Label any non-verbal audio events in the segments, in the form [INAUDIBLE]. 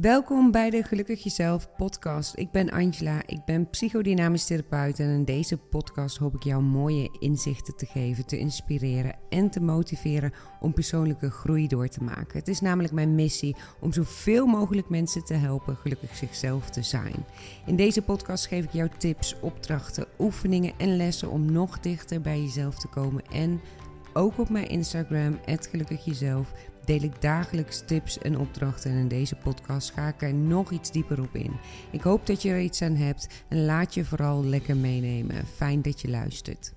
Welkom bij de Gelukkig Jezelf podcast. Ik ben Angela, ik ben psychodynamisch therapeut en in deze podcast hoop ik jou mooie inzichten te geven, te inspireren en te motiveren om persoonlijke groei door te maken. Het is namelijk mijn missie om zoveel mogelijk mensen te helpen gelukkig zichzelf te zijn. In deze podcast geef ik jou tips, opdrachten, oefeningen en lessen om nog dichter bij jezelf te komen en ook op mijn Instagram, Gelukkig Jezelf, deel ik dagelijks tips en opdrachten en in deze podcast ga ik er nog iets dieper op in. Ik hoop dat je er iets aan hebt en laat je vooral lekker meenemen. Fijn dat je luistert.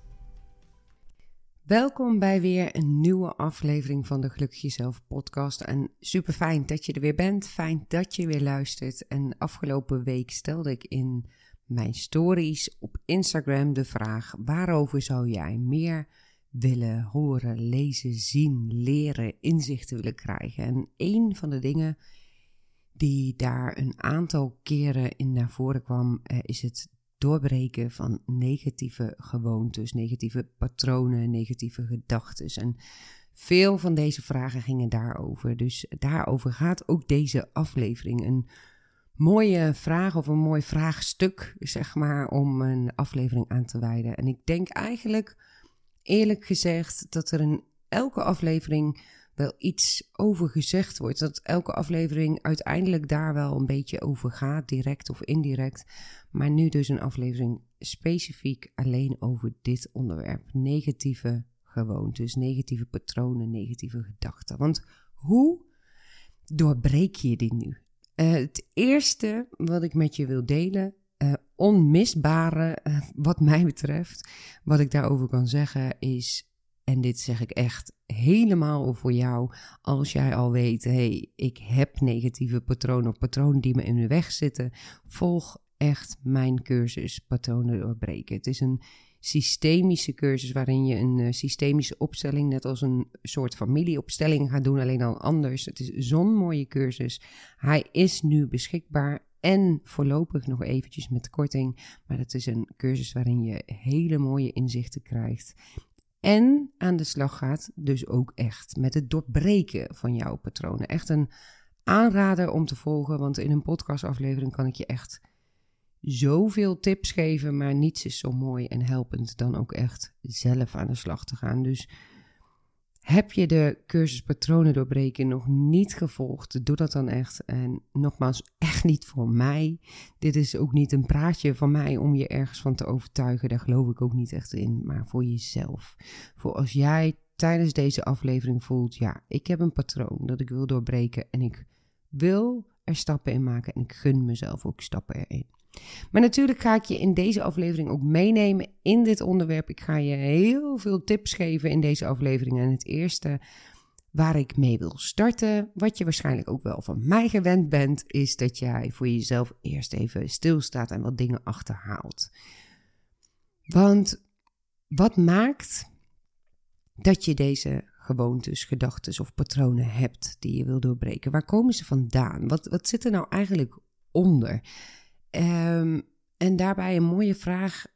Welkom bij weer een nieuwe aflevering van de Gelukkig Jezelf podcast. En super fijn dat je er weer bent. Fijn dat je weer luistert. En afgelopen week stelde ik in mijn stories op Instagram de vraag: waarover zou jij meer willen horen, lezen, zien, leren, inzichten willen krijgen. En een van de dingen die daar een aantal keren in naar voren kwam, eh, is het doorbreken van negatieve gewoontes, negatieve patronen, negatieve gedachten. En veel van deze vragen gingen daarover. Dus daarover gaat ook deze aflevering. Een mooie vraag of een mooi vraagstuk, zeg maar, om een aflevering aan te wijden. En ik denk eigenlijk eerlijk gezegd dat er in elke aflevering wel iets over gezegd wordt. Dat elke aflevering uiteindelijk daar wel een beetje over gaat, direct of indirect. Maar nu dus een aflevering specifiek alleen over dit onderwerp. Negatieve gewoontes, negatieve patronen, negatieve gedachten. Want hoe doorbreek je die nu? Uh, het eerste wat ik met je wil delen onmisbare, uh, wat mij betreft, wat ik daarover kan zeggen is, en dit zeg ik echt helemaal voor jou, als jij al weet, hey, ik heb negatieve patronen of patronen die me in de weg zitten, volg echt mijn cursus Patronen doorbreken. Het is een systemische cursus waarin je een uh, systemische opstelling, net als een soort familieopstelling gaat doen, alleen al anders. Het is zo'n mooie cursus. Hij is nu beschikbaar en voorlopig nog eventjes met korting. Maar dat is een cursus waarin je hele mooie inzichten krijgt. En aan de slag gaat dus ook echt met het doorbreken van jouw patronen. Echt een aanrader om te volgen, want in een podcastaflevering kan ik je echt zoveel tips geven, maar niets is zo mooi en helpend dan ook echt zelf aan de slag te gaan. Dus heb je de cursus patronen doorbreken nog niet gevolgd? Doe dat dan echt. En nogmaals, echt niet voor mij. Dit is ook niet een praatje van mij om je ergens van te overtuigen. Daar geloof ik ook niet echt in. Maar voor jezelf. Voor als jij tijdens deze aflevering voelt: ja, ik heb een patroon dat ik wil doorbreken. En ik wil er stappen in maken. En ik gun mezelf ook stappen erin. Maar natuurlijk ga ik je in deze aflevering ook meenemen in dit onderwerp. Ik ga je heel veel tips geven in deze aflevering. En het eerste waar ik mee wil starten, wat je waarschijnlijk ook wel van mij gewend bent, is dat jij voor jezelf eerst even stilstaat en wat dingen achterhaalt. Want wat maakt dat je deze gewoontes, gedachten of patronen hebt die je wil doorbreken? Waar komen ze vandaan? Wat, wat zit er nou eigenlijk onder? Um, en daarbij een mooie vraag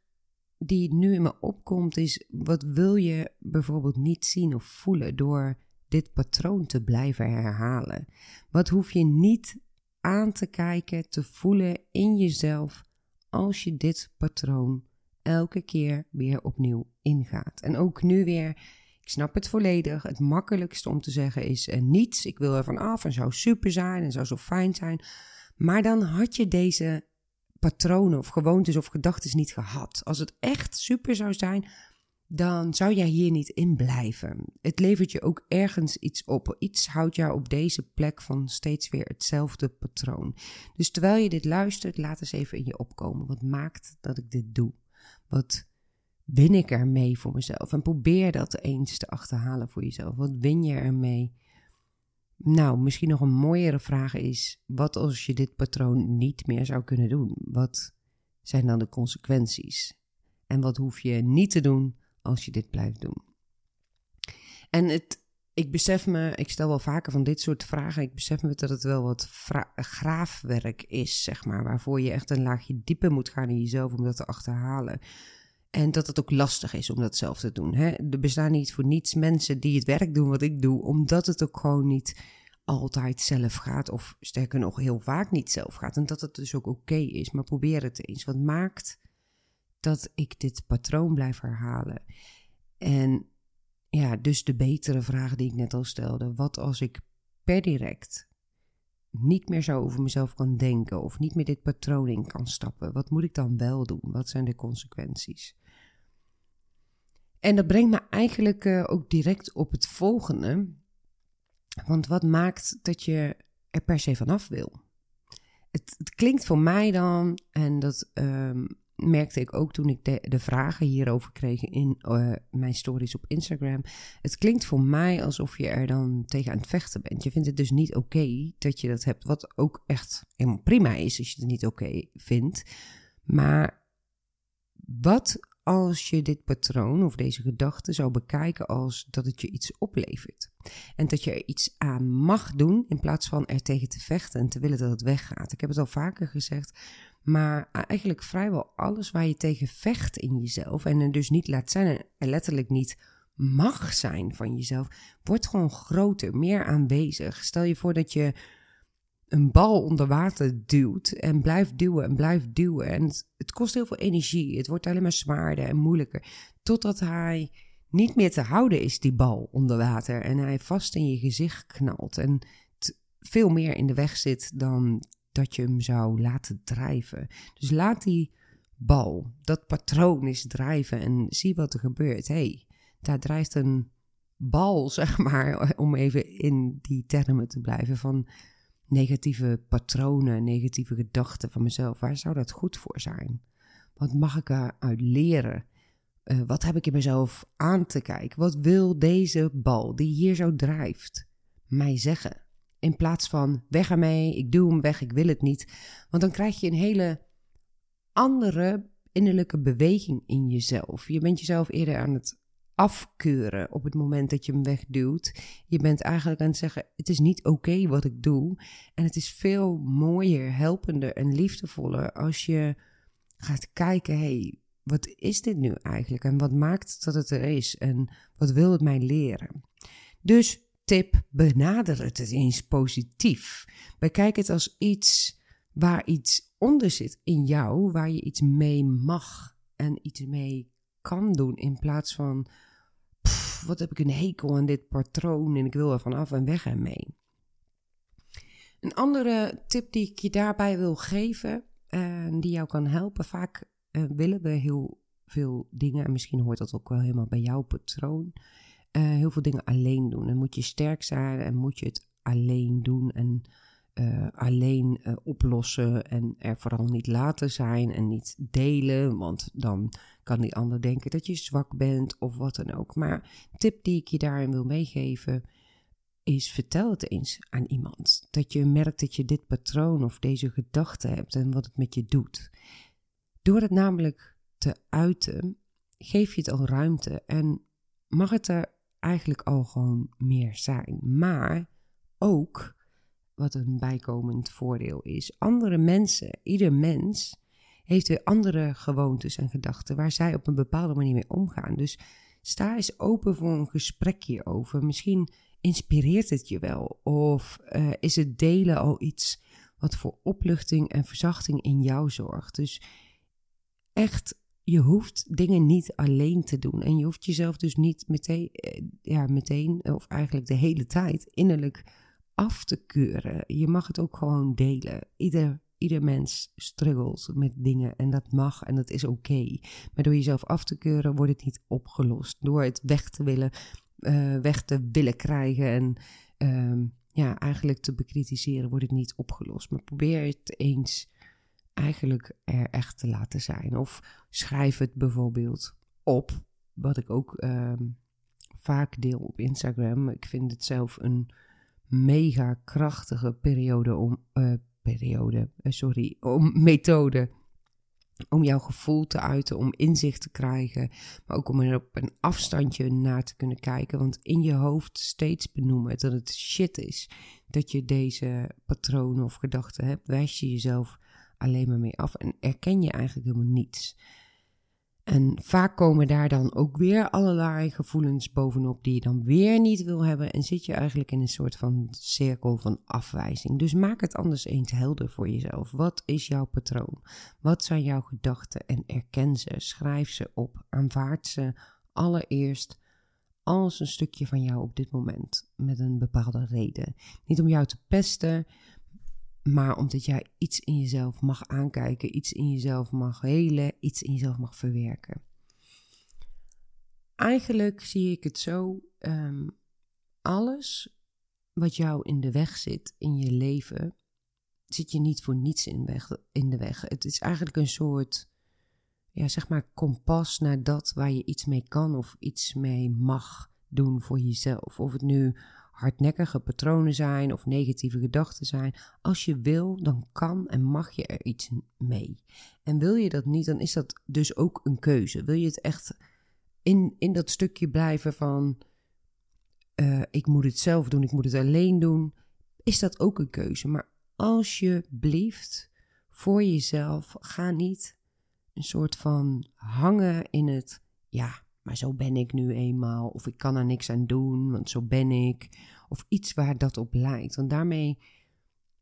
die nu in me opkomt is: wat wil je bijvoorbeeld niet zien of voelen door dit patroon te blijven herhalen? Wat hoef je niet aan te kijken, te voelen in jezelf als je dit patroon elke keer weer opnieuw ingaat? En ook nu weer. Ik snap het volledig. Het makkelijkste om te zeggen is uh, niets. Ik wil er van af en zou super zijn en zou zo fijn zijn. Maar dan had je deze patronen of gewoontes of gedachten niet gehad. Als het echt super zou zijn, dan zou jij hier niet in blijven. Het levert je ook ergens iets op. Iets houdt jou op deze plek van steeds weer hetzelfde patroon. Dus terwijl je dit luistert, laat eens even in je opkomen. Wat maakt dat ik dit doe? Wat win ik ermee voor mezelf? En probeer dat eens te achterhalen voor jezelf. Wat win je ermee? Nou, misschien nog een mooiere vraag is: wat als je dit patroon niet meer zou kunnen doen? Wat zijn dan de consequenties? En wat hoef je niet te doen als je dit blijft doen? En het, ik besef me, ik stel wel vaker van dit soort vragen. Ik besef me dat het wel wat graafwerk is, zeg maar. Waarvoor je echt een laagje dieper moet gaan in jezelf om dat te achterhalen. En dat het ook lastig is om dat zelf te doen. Hè? Er bestaan niet voor niets mensen die het werk doen wat ik doe, omdat het ook gewoon niet altijd zelf gaat, of sterker nog heel vaak niet zelf gaat. En dat het dus ook oké is, maar probeer het eens. Wat maakt dat ik dit patroon blijf herhalen? En ja, dus de betere vraag die ik net al stelde. Wat als ik per direct niet meer zo over mezelf kan denken of niet meer dit patroon in kan stappen? Wat moet ik dan wel doen? Wat zijn de consequenties? En dat brengt me eigenlijk uh, ook direct op het volgende. Want wat maakt dat je er per se vanaf wil? Het, het klinkt voor mij dan, en dat um, merkte ik ook toen ik de, vragen hierover kreeg in uh, mijn stories op Instagram. Het klinkt voor mij alsof je er dan tegen aan het vechten bent. Je vindt het dus niet oké dat je dat hebt. Wat ook echt helemaal prima is als je het niet oké vindt. Maar wat als je dit patroon of deze gedachte zou bekijken als dat het je iets oplevert. En dat je er iets aan mag doen in plaats van er tegen te vechten en te willen dat het weggaat. Ik heb het al vaker gezegd, maar eigenlijk vrijwel alles waar je tegen vecht in jezelf en er dus niet laat zijn en letterlijk niet mag zijn van jezelf, wordt gewoon groter, meer aanwezig. Stel je voor dat je een bal onder water duwt en blijft duwen en blijft duwen. En het, kost heel veel energie. Het wordt alleen maar zwaarder en moeilijker. Totdat hij niet meer te houden is, die bal onder water. En hij vast in je gezicht knalt. En veel meer in de weg zit dan dat je hem zou laten drijven. Dus laat die bal, dat patroon eens drijven en zie wat er gebeurt. hey, daar drijft een bal, [LAUGHS] zeg maar, om even in die termen te blijven van negatieve patronen, negatieve gedachten van mezelf. Waar zou dat goed voor zijn? Wat mag ik eruit leren? Uh, wat heb ik in mezelf aan te kijken? Wat wil deze bal die hier zo drijft mij zeggen? In plaats van weg ermee, ik doe hem weg, ik wil het niet. Want dan krijg je een hele andere innerlijke beweging in jezelf. Je bent jezelf eerder aan het afkeuren op het moment dat je hem wegduwt. Je bent eigenlijk aan het zeggen: het is niet oké wat ik doe. En het is veel mooier, helpender en liefdevoller als je gaat kijken: hey, wat is dit nu eigenlijk? En wat maakt dat het er is? En wat wil het mij leren? Dus tip: benader het eens positief. Bekijk het als iets waar iets onder zit in jou, waar je iets mee mag en iets mee kan doen in plaats van wat heb ik een hekel aan dit patroon en ik wil er vanaf en weg ermee. Een andere tip die ik je daarbij wil geven, en uh, die jou kan helpen, vaak uh, willen we heel veel dingen, en misschien hoort dat ook wel helemaal bij jouw patroon, uh, heel veel dingen alleen doen. En moet je sterk zijn en moet je het alleen doen en alleen oplossen en er vooral niet laten zijn en niet delen, want dan kan die ander denken dat je zwak bent of wat dan ook. Maar tip die ik je daarin wil meegeven is vertel het eens aan iemand. Dat je merkt dat je dit patroon of deze gedachte hebt en wat het met je doet. Door het namelijk te uiten, geef je het al ruimte en mag het er eigenlijk al gewoon meer zijn. Maar ook wat een bijkomend voordeel is. Andere mensen, ieder mens heeft weer andere gewoontes en gedachten waar zij op een bepaalde manier mee omgaan. Dus sta eens open voor een gesprek hierover. Misschien inspireert het je wel of uh, is het delen al iets wat voor opluchting en verzachting in jou zorgt. Dus echt, je hoeft dingen niet alleen te doen en je hoeft jezelf dus niet meteen, eh, ja, meteen of eigenlijk de hele tijd innerlijk af te keuren. Je mag het ook gewoon delen. Ieder, ieder mens struggelt met dingen en dat mag en dat is oké. Maar door jezelf af te keuren wordt het niet opgelost. Door het weg te willen, uh, weg te willen krijgen en uh, ja, eigenlijk te bekritiseren wordt het niet opgelost. Maar probeer het eens eigenlijk er echt te laten zijn. Of schrijf het bijvoorbeeld op, wat ik ook uh, vaak deel op Instagram. Ik vind het zelf een mega krachtige periode om, uh, periode, uh, sorry, om [LAUGHS] methode om jouw gevoel te uiten, om inzicht te krijgen, maar ook om er op een afstandje naar te kunnen kijken. Want in je hoofd steeds benoemen dat het shit is dat je deze patronen of gedachten hebt, wijs je jezelf alleen maar mee af en erken je eigenlijk helemaal niets. En vaak komen daar dan ook weer allerlei gevoelens bovenop die je dan weer niet wil hebben. En zit je eigenlijk in een soort van cirkel van afwijzing. Dus maak het anders eens helder voor jezelf. Wat is jouw patroon? Wat zijn jouw gedachten? En erken ze, schrijf ze op, aanvaard ze allereerst als een stukje van jou op dit moment. Met een bepaalde reden. Niet om jou te pesten, maar omdat jij iets in jezelf mag aankijken, iets in jezelf mag helen, iets in jezelf mag verwerken. Eigenlijk zie ik het zo: um, alles wat jou in de weg zit in je leven, zit je niet voor niets in, weg, in de weg. Het is eigenlijk een soort, ja, zeg maar, kompas naar dat waar je iets mee kan of iets mee mag doen voor jezelf. Of het nu hardnekkige patronen zijn of negatieve gedachten zijn. Als je wil, dan kan en mag je er iets mee. En wil je dat niet, dan is dat dus ook een keuze. Wil je het echt in, in dat stukje blijven van uh, ik moet het zelf doen, ik moet het alleen doen, is dat ook een keuze. Maar als je blieft voor jezelf, ga niet een soort van hangen in het ja, maar zo ben ik nu eenmaal. Of ik kan er niks aan doen, want zo ben ik. Of iets waar dat op lijkt. Want daarmee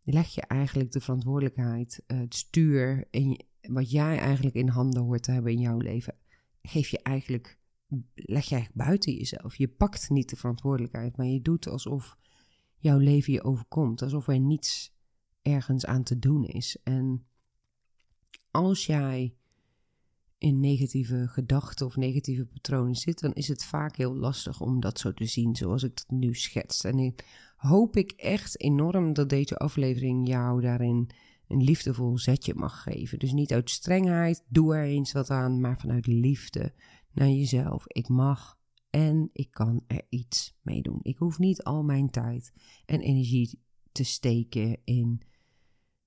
leg je eigenlijk de verantwoordelijkheid, eh, het stuur, en wat jij eigenlijk in handen hoort te hebben in jouw leven, geef je eigenlijk, leg je eigenlijk buiten jezelf. Je pakt niet de verantwoordelijkheid, maar je doet alsof jouw leven je overkomt. Alsof er niets ergens aan te doen is. En als jij in negatieve gedachten of negatieve patronen zit, dan is het vaak heel lastig om dat zo te zien zoals ik het nu schets. En ik hoop ik echt enorm dat deze aflevering jou daarin een liefdevol zetje mag geven. Dus niet uit strengheid, doe er eens wat aan, maar vanuit liefde naar jezelf. Ik mag en ik kan er iets mee doen. Ik hoef niet al mijn tijd en energie te steken in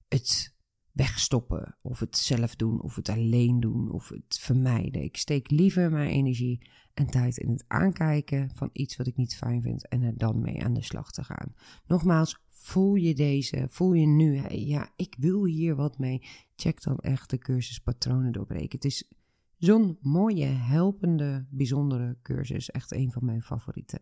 het wegstoppen, of het zelf doen, of het alleen doen, of het vermijden. Ik steek liever mijn energie en tijd in het aankijken van iets wat ik niet fijn vind en er dan mee aan de slag te gaan. Nogmaals, voel je deze, voel je nu, ja, ik wil hier wat mee. Check dan echt de cursus Patronen doorbreken. Het is zo'n mooie, helpende, bijzondere cursus. Echt een van mijn favorieten.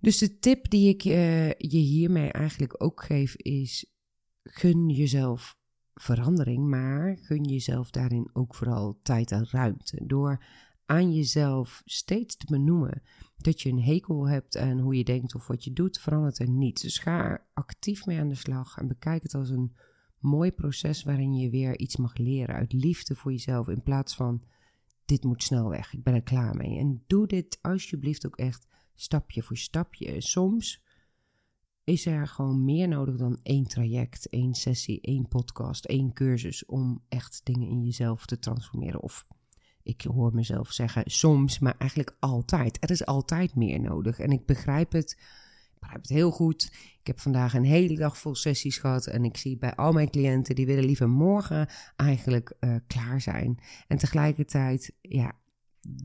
Dus de tip die ik uh, je hiermee eigenlijk ook geef is gun jezelf verandering, maar gun jezelf daarin ook vooral tijd en ruimte. Door aan jezelf steeds te benoemen dat je een hekel hebt aan hoe je denkt of wat je doet, verandert er niets. Dus ga er actief mee aan de slag en bekijk het als een mooi proces waarin je weer iets mag leren uit liefde voor jezelf in plaats van dit moet snel weg, ik ben er klaar mee. En doe dit alsjeblieft ook echt stapje voor stapje. Soms is er gewoon meer nodig dan één traject, één sessie, één podcast, één cursus om echt dingen in jezelf te transformeren. Of ik hoor mezelf zeggen soms, maar eigenlijk altijd. Er is altijd meer nodig. En ik begrijp het. Ik begrijp het heel goed. Ik heb vandaag een hele dag vol sessies gehad. En ik zie bij al mijn cliënten, die willen liever morgen eigenlijk uh, klaar zijn. En tegelijkertijd, ja,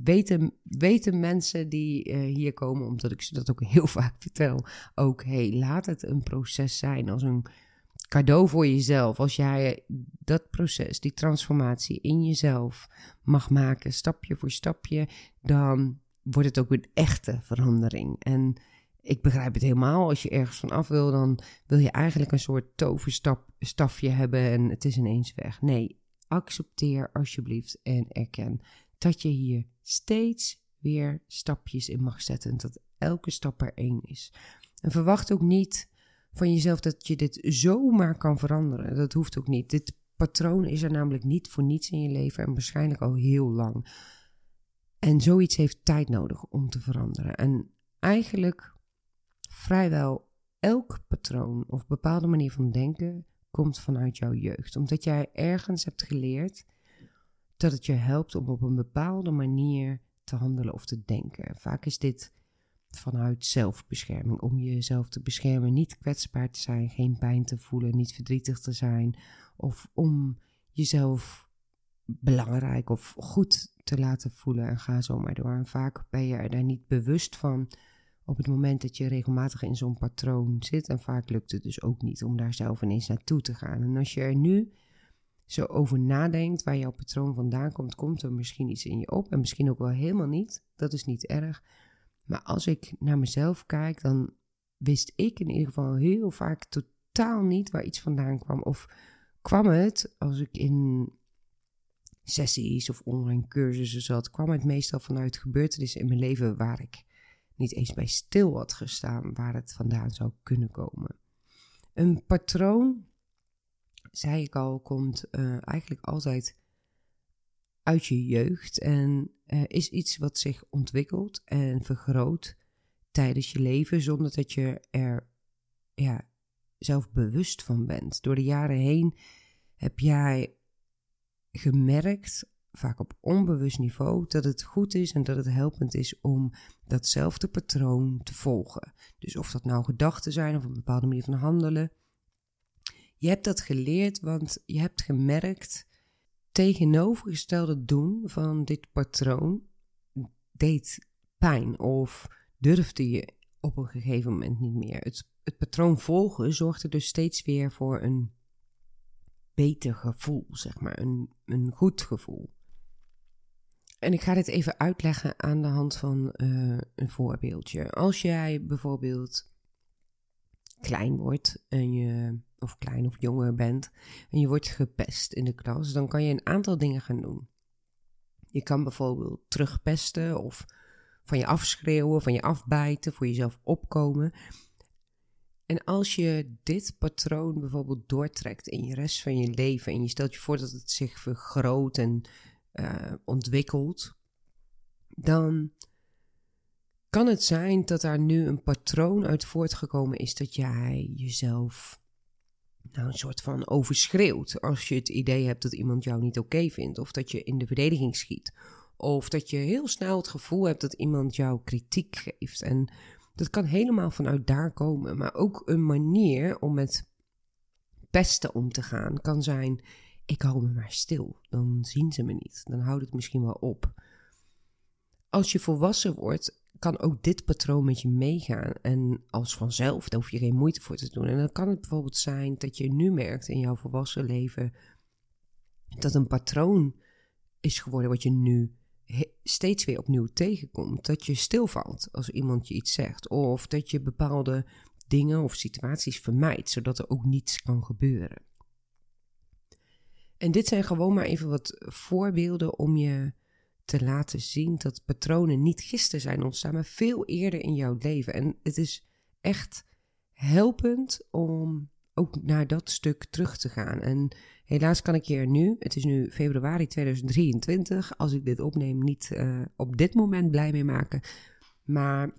weten, weten mensen die uh, hier komen, omdat ik ze dat ook heel [LAUGHS] vaak vertel, ook hey, laat het een proces zijn als een cadeau voor jezelf. Als jij dat proces, die transformatie in jezelf mag maken, stapje voor stapje, dan wordt het ook een echte verandering. En ik begrijp het helemaal. Als je ergens van af wil, dan wil je eigenlijk een soort toverstafje hebben en het is ineens weg. Nee, accepteer alsjeblieft en erken dat je hier steeds weer stapjes in mag zetten. En dat elke stap er één is. En verwacht ook niet van jezelf dat je dit zomaar kan veranderen. Dat hoeft ook niet. Dit patroon is er namelijk niet voor niets in je leven en waarschijnlijk al heel lang. En zoiets heeft tijd nodig om te veranderen. En eigenlijk vrijwel elk patroon of bepaalde manier van denken komt vanuit jouw jeugd. Omdat jij ergens hebt geleerd dat het je helpt om op een bepaalde manier te handelen of te denken. Vaak is dit vanuit zelfbescherming, om jezelf te beschermen, niet kwetsbaar te zijn, geen pijn te voelen, niet verdrietig te zijn, of om jezelf belangrijk of goed te laten voelen en ga zo maar door. En vaak ben je er daar niet bewust van op het moment dat je regelmatig in zo'n patroon zit. En vaak lukt het dus ook niet om daar zelf ineens naartoe te gaan. En als je er nu zo over nadenkt waar jouw patroon vandaan komt, komt er misschien iets in je op. En misschien ook wel helemaal niet. Dat is niet erg. Maar als ik naar mezelf kijk, dan wist ik in ieder geval heel vaak totaal niet waar iets vandaan kwam. Of kwam het, als ik in sessies of online cursussen zat, kwam het meestal vanuit gebeurtenissen in mijn leven waar ik niet eens bij stil had gestaan, waar het vandaan zou kunnen komen. Een patroon, zei ik al, komt uh, eigenlijk altijd uit je jeugd en uh, is iets wat zich ontwikkelt en vergroot tijdens je leven zonder dat je er ja, zelf bewust van bent. Door de jaren heen heb jij gemerkt, vaak op onbewust niveau, dat het goed is en dat het helpend is om datzelfde patroon te volgen. Dus of dat nou gedachten zijn of een bepaalde manier van handelen. Je hebt dat geleerd, want je hebt gemerkt tegenovergestelde doen van dit patroon deed pijn of durfde je op een gegeven moment niet meer. Het, het patroon volgen zorgde dus steeds weer voor een beter gevoel, zeg maar, een, een goed gevoel. En ik ga dit even uitleggen aan de hand van uh, een voorbeeldje. Als jij bijvoorbeeld klein wordt en je, of klein of jonger bent en je wordt gepest in de klas, dan kan je een aantal dingen gaan doen. Je kan bijvoorbeeld terugpesten of van je afschreeuwen, van je afbijten, voor jezelf opkomen. En als je dit patroon bijvoorbeeld doortrekt in je rest van je leven en je stelt je voor dat het zich vergroot en uh, ontwikkelt, dan kan het zijn dat daar nu een patroon uit voortgekomen is dat jij jezelf nou, een soort van overschreeuwt als je het idee hebt dat iemand jou niet oké vindt, of dat je in de verdediging schiet, of dat je heel snel het gevoel hebt dat iemand jou kritiek geeft. En dat kan helemaal vanuit daar komen. Maar ook een manier om met pesten om te gaan kan zijn: ik hou me maar stil. Dan zien ze me niet. Dan houdt het misschien wel op. Als je volwassen wordt, kan ook dit patroon met je meegaan. En als vanzelf, daar hoef je geen moeite voor te doen. En dan kan het bijvoorbeeld zijn dat je nu merkt in jouw volwassen leven dat een patroon is geworden wat je nu steeds weer opnieuw tegenkomt. Dat je stilvalt als iemand je iets zegt. Of dat je bepaalde dingen of situaties vermijdt, zodat er ook niets kan gebeuren. En dit zijn gewoon maar even wat voorbeelden om je te laten zien dat patronen niet gisteren zijn ontstaan, maar veel eerder in jouw leven. En het is echt helpend om ook naar dat stuk terug te gaan. En helaas kan ik hier nu, het is nu februari 2023, als ik dit opneem, niet uh, op dit moment blij mee maken. Maar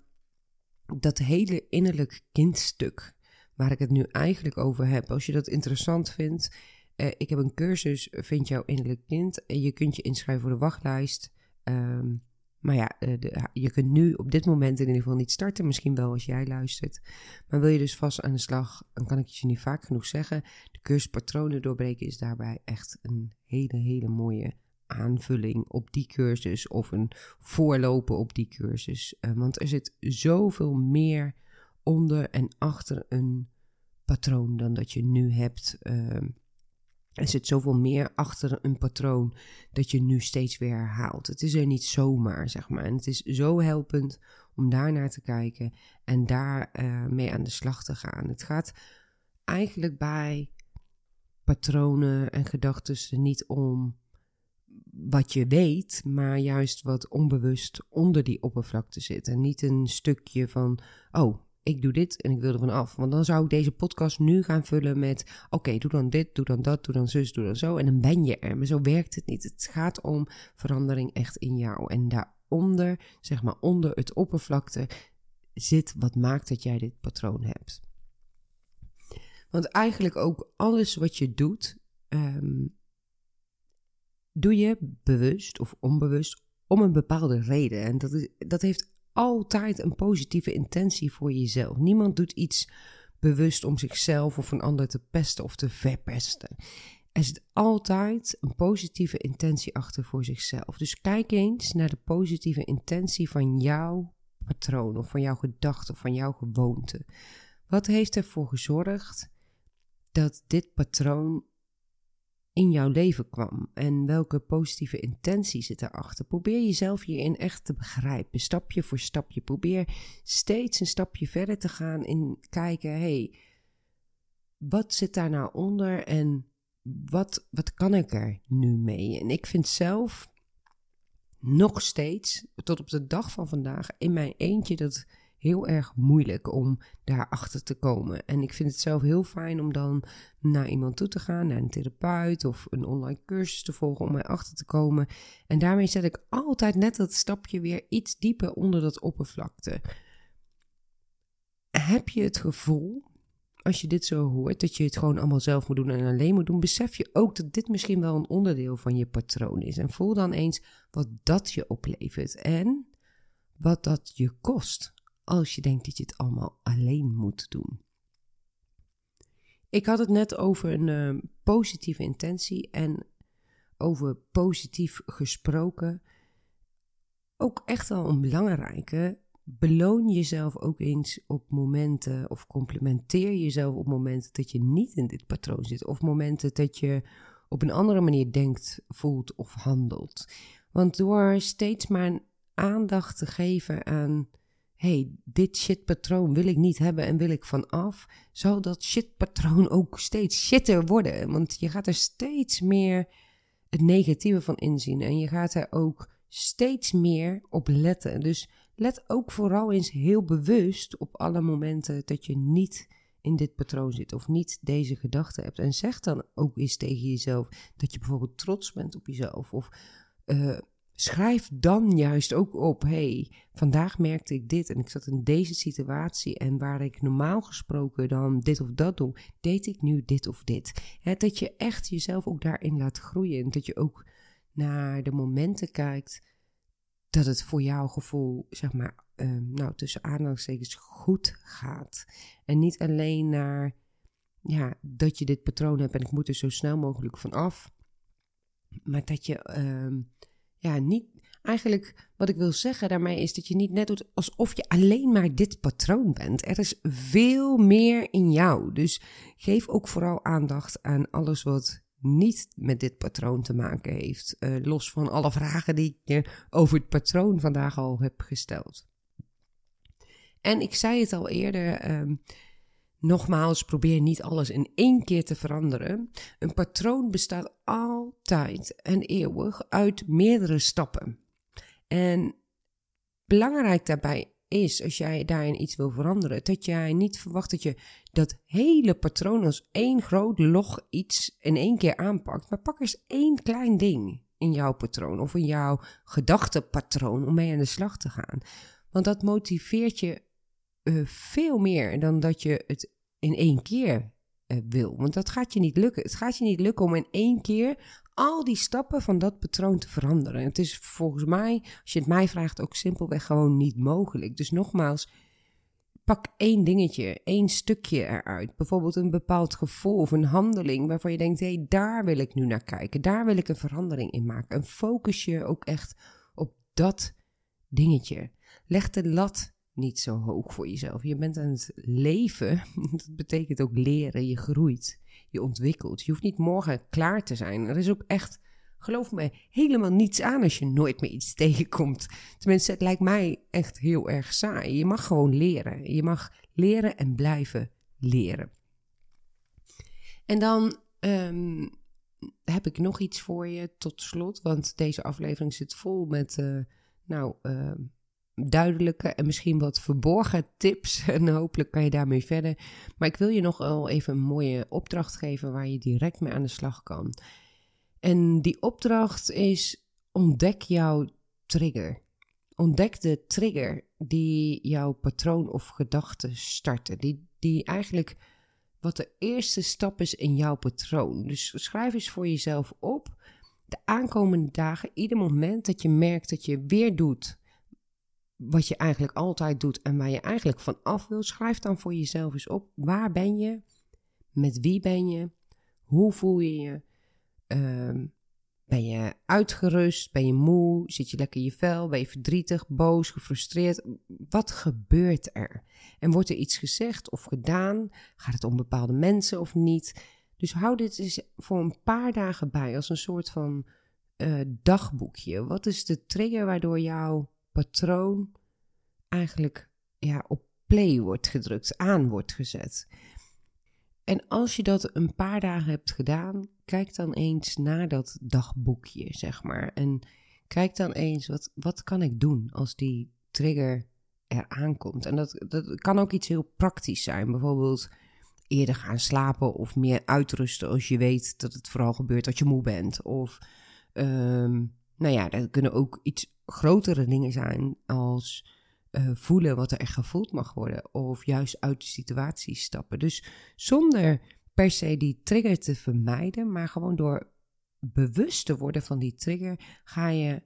dat hele innerlijk kindstuk, waar ik het nu eigenlijk over heb, als je dat interessant vindt. Uh, ik heb een cursus, Vind jouw innerlijk kind. En je kunt je inschrijven voor de wachtlijst. Um, maar ja, eh, de, je kunt nu op dit moment in ieder geval niet starten. Misschien wel als jij luistert. Maar wil je dus vast aan de slag, dan kan ik het je niet vaak genoeg zeggen. De cursus patronen doorbreken is daarbij echt een hele, hele mooie aanvulling op die cursus. Of een voorlopen op die cursus. Uh, want er zit zoveel meer onder en achter een patroon dan dat je nu hebt. Uh, er zit zoveel meer achter een patroon dat je nu steeds weer herhaalt. Het is er niet zomaar, zeg maar. En het is zo helpend om daar naar te kijken en daar uh, mee aan de slag te gaan. Het gaat eigenlijk bij patronen en gedachten niet om wat je weet, maar juist wat onbewust onder die oppervlakte zit. En niet een stukje van, oh, ik doe dit en ik wil er van af. Want dan zou ik deze podcast nu gaan vullen met: oké, doe dan dit, doe dan dat, doe dan zus, doe dan zo. En dan ben je er. Maar zo werkt het niet. Het gaat om verandering echt in jou. En daaronder, zeg maar onder het oppervlakte, zit wat maakt dat jij dit patroon hebt. Want eigenlijk ook alles wat je doet, um, doe je bewust of onbewust om een bepaalde reden. En dat, is, dat heeft altijd een positieve intentie voor jezelf. Niemand doet iets bewust om zichzelf of een ander te pesten of te verpesten. Er zit altijd een positieve intentie achter voor zichzelf. Dus kijk eens naar de positieve intentie van jouw patroon of van jouw gedachte of van jouw gewoonte. Wat heeft ervoor gezorgd dat dit patroon in jouw leven kwam en welke positieve intentie zit erachter. Probeer jezelf hierin echt te begrijpen, stapje voor stapje. Probeer steeds een stapje verder te gaan in kijken, hey, wat zit daar nou onder en wat, wat kan ik er nu mee? En ik vind zelf nog steeds, tot op de dag van vandaag, in mijn eentje dat heel erg moeilijk om daarachter te komen. En ik vind het zelf heel fijn om dan naar iemand toe te gaan, naar een therapeut of een online cursus te volgen om mij achter te komen. En daarmee zet ik altijd net dat stapje weer iets dieper onder dat oppervlakte. Heb je het gevoel, als je dit zo hoort, dat je het gewoon allemaal zelf moet doen en alleen moet doen, besef je ook dat dit misschien wel een onderdeel van je patroon is. En voel dan eens wat dat je oplevert en wat dat je kost als je denkt dat je het allemaal alleen moet doen. Ik had het net over een uh, positieve intentie en over positief gesproken. Ook echt wel een belangrijke. Beloon jezelf ook eens op momenten of complimenteer jezelf op momenten dat je niet in dit patroon zit. Of momenten dat je op een andere manier denkt, voelt of handelt. Want door steeds maar aandacht te geven aan hey, dit shitpatroon wil ik niet hebben en wil ik vanaf, zal dat shitpatroon ook steeds shitter worden. Want je gaat er steeds meer het negatieve van inzien en je gaat er ook steeds meer op letten. Dus let ook vooral eens heel bewust op alle momenten dat je niet in dit patroon zit of niet deze gedachte hebt. En zeg dan ook eens tegen jezelf dat je bijvoorbeeld trots bent op jezelf of uh, schrijf dan juist ook op: hey, vandaag merkte ik dit en ik zat in deze situatie en waar ik normaal gesproken dan dit of dat doe, deed ik nu dit of dit. dat je echt jezelf ook daarin laat groeien en dat je ook naar de momenten kijkt dat het voor jouw gevoel, zeg maar, um, nou tussen aanhalingstekens goed gaat. En niet alleen naar ja, dat je dit patroon hebt en ik moet er zo snel mogelijk van af. Maar dat je um, ja, niet. Eigenlijk wat ik wil zeggen daarmee is dat je niet net doet alsof je alleen maar dit patroon bent. Er is veel meer in jou. Dus geef ook vooral aandacht aan alles wat niet met dit patroon te maken heeft. Uh, los van alle vragen die ik je over het patroon vandaag al heb gesteld. En ik zei het al eerder. Um, Nogmaals, probeer niet alles in één keer te veranderen. Een patroon bestaat altijd en eeuwig uit meerdere stappen. En belangrijk daarbij is, als jij daarin iets wil veranderen, dat jij niet verwacht dat je dat hele patroon als één groot log iets in één keer aanpakt. Maar pak eens één klein ding in jouw patroon of in jouw gedachtepatroon om mee aan de slag te gaan. Want dat motiveert je uh, veel meer dan dat je het in één keer uh, wil. Want dat gaat je niet lukken. Het gaat je niet lukken om in één keer al die stappen van dat patroon te veranderen. Het is volgens mij, als je het mij vraagt, ook simpelweg gewoon niet mogelijk. Dus nogmaals, pak één dingetje, één stukje eruit. Bijvoorbeeld een bepaald gevoel of een handeling waarvan je denkt: hé, hey, daar wil ik nu naar kijken. Daar wil ik een verandering in maken. En focus je ook echt op dat dingetje. Leg de lat niet zo hoog voor jezelf. Je bent aan het leven. [LAUGHS] Dat betekent ook leren. Je groeit. Je ontwikkelt. Je hoeft niet morgen klaar te zijn. Er is ook echt, geloof me, helemaal niets aan als je nooit meer iets [LAUGHS] tegenkomt. Tenminste, het lijkt mij echt heel erg saai. Je mag gewoon leren. Je mag leren en blijven leren. En dan um, heb ik nog iets voor je tot slot. Want deze aflevering zit vol met. Uh, nou, uh, duidelijke en misschien wat verborgen tips. [LAUGHS] En hopelijk kan je daarmee verder. Maar ik wil je nog wel even een mooie opdracht geven waar je direct mee aan de slag kan. En die opdracht is: ontdek jouw trigger. Ontdek de trigger die jouw patroon of gedachten starten. Die, die eigenlijk wat de eerste stap is in jouw patroon. Dus schrijf eens voor jezelf op. De aankomende dagen, ieder moment dat je merkt dat je weer doet wat je eigenlijk altijd doet en waar je eigenlijk van af wil, schrijf dan voor jezelf eens op. Waar ben je? Met wie ben je? Hoe voel je je? Ehm, ben je uitgerust? Ben je moe? Zit je lekker in je vel? Ben je verdrietig, boos, gefrustreerd? Wat gebeurt er? En wordt er iets gezegd of gedaan? Gaat het om bepaalde mensen of niet? Dus hou dit eens voor een paar dagen bij als een soort van uh, dagboekje. Wat is de trigger waardoor jouw patroon eigenlijk ja, op play wordt gedrukt, aan wordt gezet? En als je dat een paar dagen hebt gedaan, kijk dan eens naar dat dagboekje, zeg maar. En kijk dan eens, wat, wat kan ik doen als die trigger eraan komt? En dat, dat kan ook iets heel praktisch zijn. Bijvoorbeeld eerder gaan slapen of meer uitrusten als je weet dat het vooral gebeurt dat je moe bent. Of, um, nou ja, dat kunnen ook iets grotere dingen zijn als uh, voelen wat er echt gevoeld mag worden. Of juist uit de situatie stappen. Dus zonder per se die trigger te vermijden, maar gewoon door bewust te worden van die trigger, ga je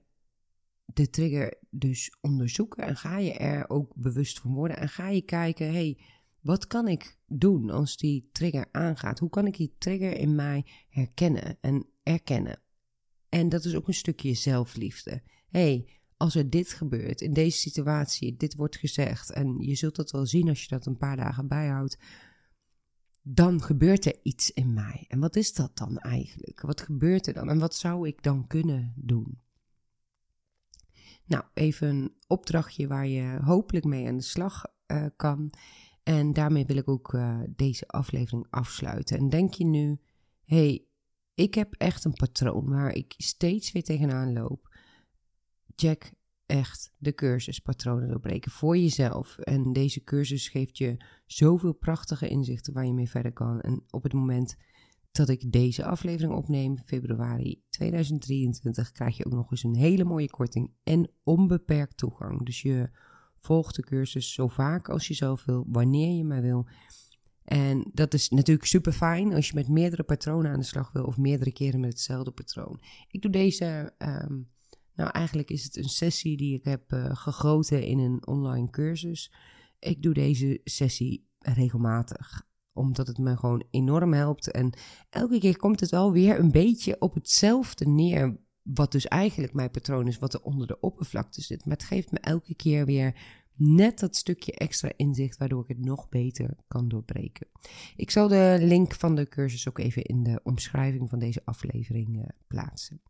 de trigger dus onderzoeken en ga je er ook bewust van worden en ga je kijken, hey, wat kan ik doen als die trigger aangaat? Hoe kan ik die trigger in mij herkennen en erkennen? En dat is ook een stukje zelfliefde. hey, als er dit gebeurt, in deze situatie, dit wordt gezegd, en je zult dat wel zien als je dat een paar dagen bijhoudt, dan gebeurt er iets in mij. En wat is dat dan eigenlijk? Wat gebeurt er dan? En wat zou ik dan kunnen doen? Nou, even een opdrachtje waar je hopelijk mee aan de slag uh, kan. En daarmee wil ik ook uh, deze aflevering afsluiten. En denk je nu, hey, ik heb echt een patroon waar ik steeds weer tegenaan loop. Check echt de cursus Patronen doorbreken voor jezelf. En deze cursus geeft je zoveel prachtige inzichten waar je mee verder kan. En op het moment dat ik deze aflevering opneem, februari 2023, krijg je ook nog eens een hele mooie korting en onbeperkt toegang. Dus je volgt de cursus zo vaak als je zelf wil, wanneer je maar wil. En dat is natuurlijk super fijn als je met meerdere patronen aan de slag wil of meerdere keren met hetzelfde patroon. Ik doe deze ehm, nou, eigenlijk is het een sessie die ik heb uh, gegoten in een online cursus. Ik doe deze sessie regelmatig, omdat het me gewoon enorm helpt. En elke keer komt het wel weer een beetje op hetzelfde neer. Wat dus eigenlijk mijn patroon is, wat er onder de oppervlakte zit. Maar het geeft me elke keer weer net dat stukje extra inzicht, waardoor ik het nog beter kan doorbreken. Ik zal de link van de cursus ook even in de omschrijving van deze aflevering uh, plaatsen.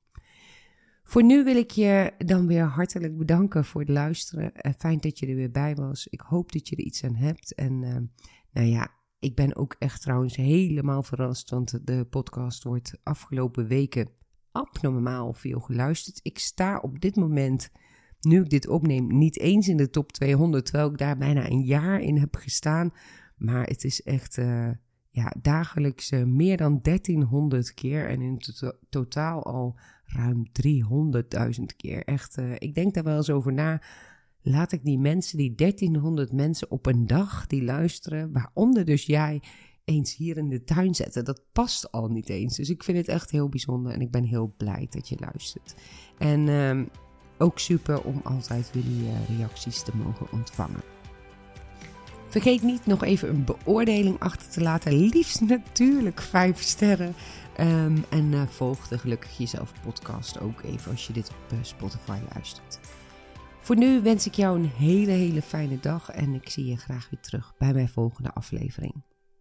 Voor nu wil ik je dan weer hartelijk bedanken voor het luisteren. Uh, fijn dat je er weer bij was. Ik hoop dat je er iets aan hebt. En uh, nou ja, ik ben ook echt trouwens helemaal verrast, want de podcast wordt afgelopen weken abnormaal veel geluisterd. Ik sta op dit moment, nu ik dit opneem, niet eens in de top 200, terwijl ik daar bijna een jaar in heb gestaan. Maar het is echt uh, ja, dagelijks uh, meer dan 1300 keer en in to totaal al ruim 300.000 keer. Echt, uh, ik denk daar wel eens over na. Laat ik die mensen, die 1300 mensen op een dag die luisteren, waaronder dus jij, eens hier in de tuin zetten. Dat past al niet eens. Dus ik vind het echt heel bijzonder en ik ben heel blij dat je luistert. En uh, ook super om altijd jullie uh, reacties te mogen ontvangen. Vergeet niet nog even een beoordeling achter te laten. Liefst natuurlijk 5 sterren. Um, en uh, volg de Gelukkig Jezelf podcast ook even als je dit op uh, Spotify luistert. Voor nu wens ik jou een hele, hele fijne dag en ik zie je graag weer terug bij mijn volgende aflevering.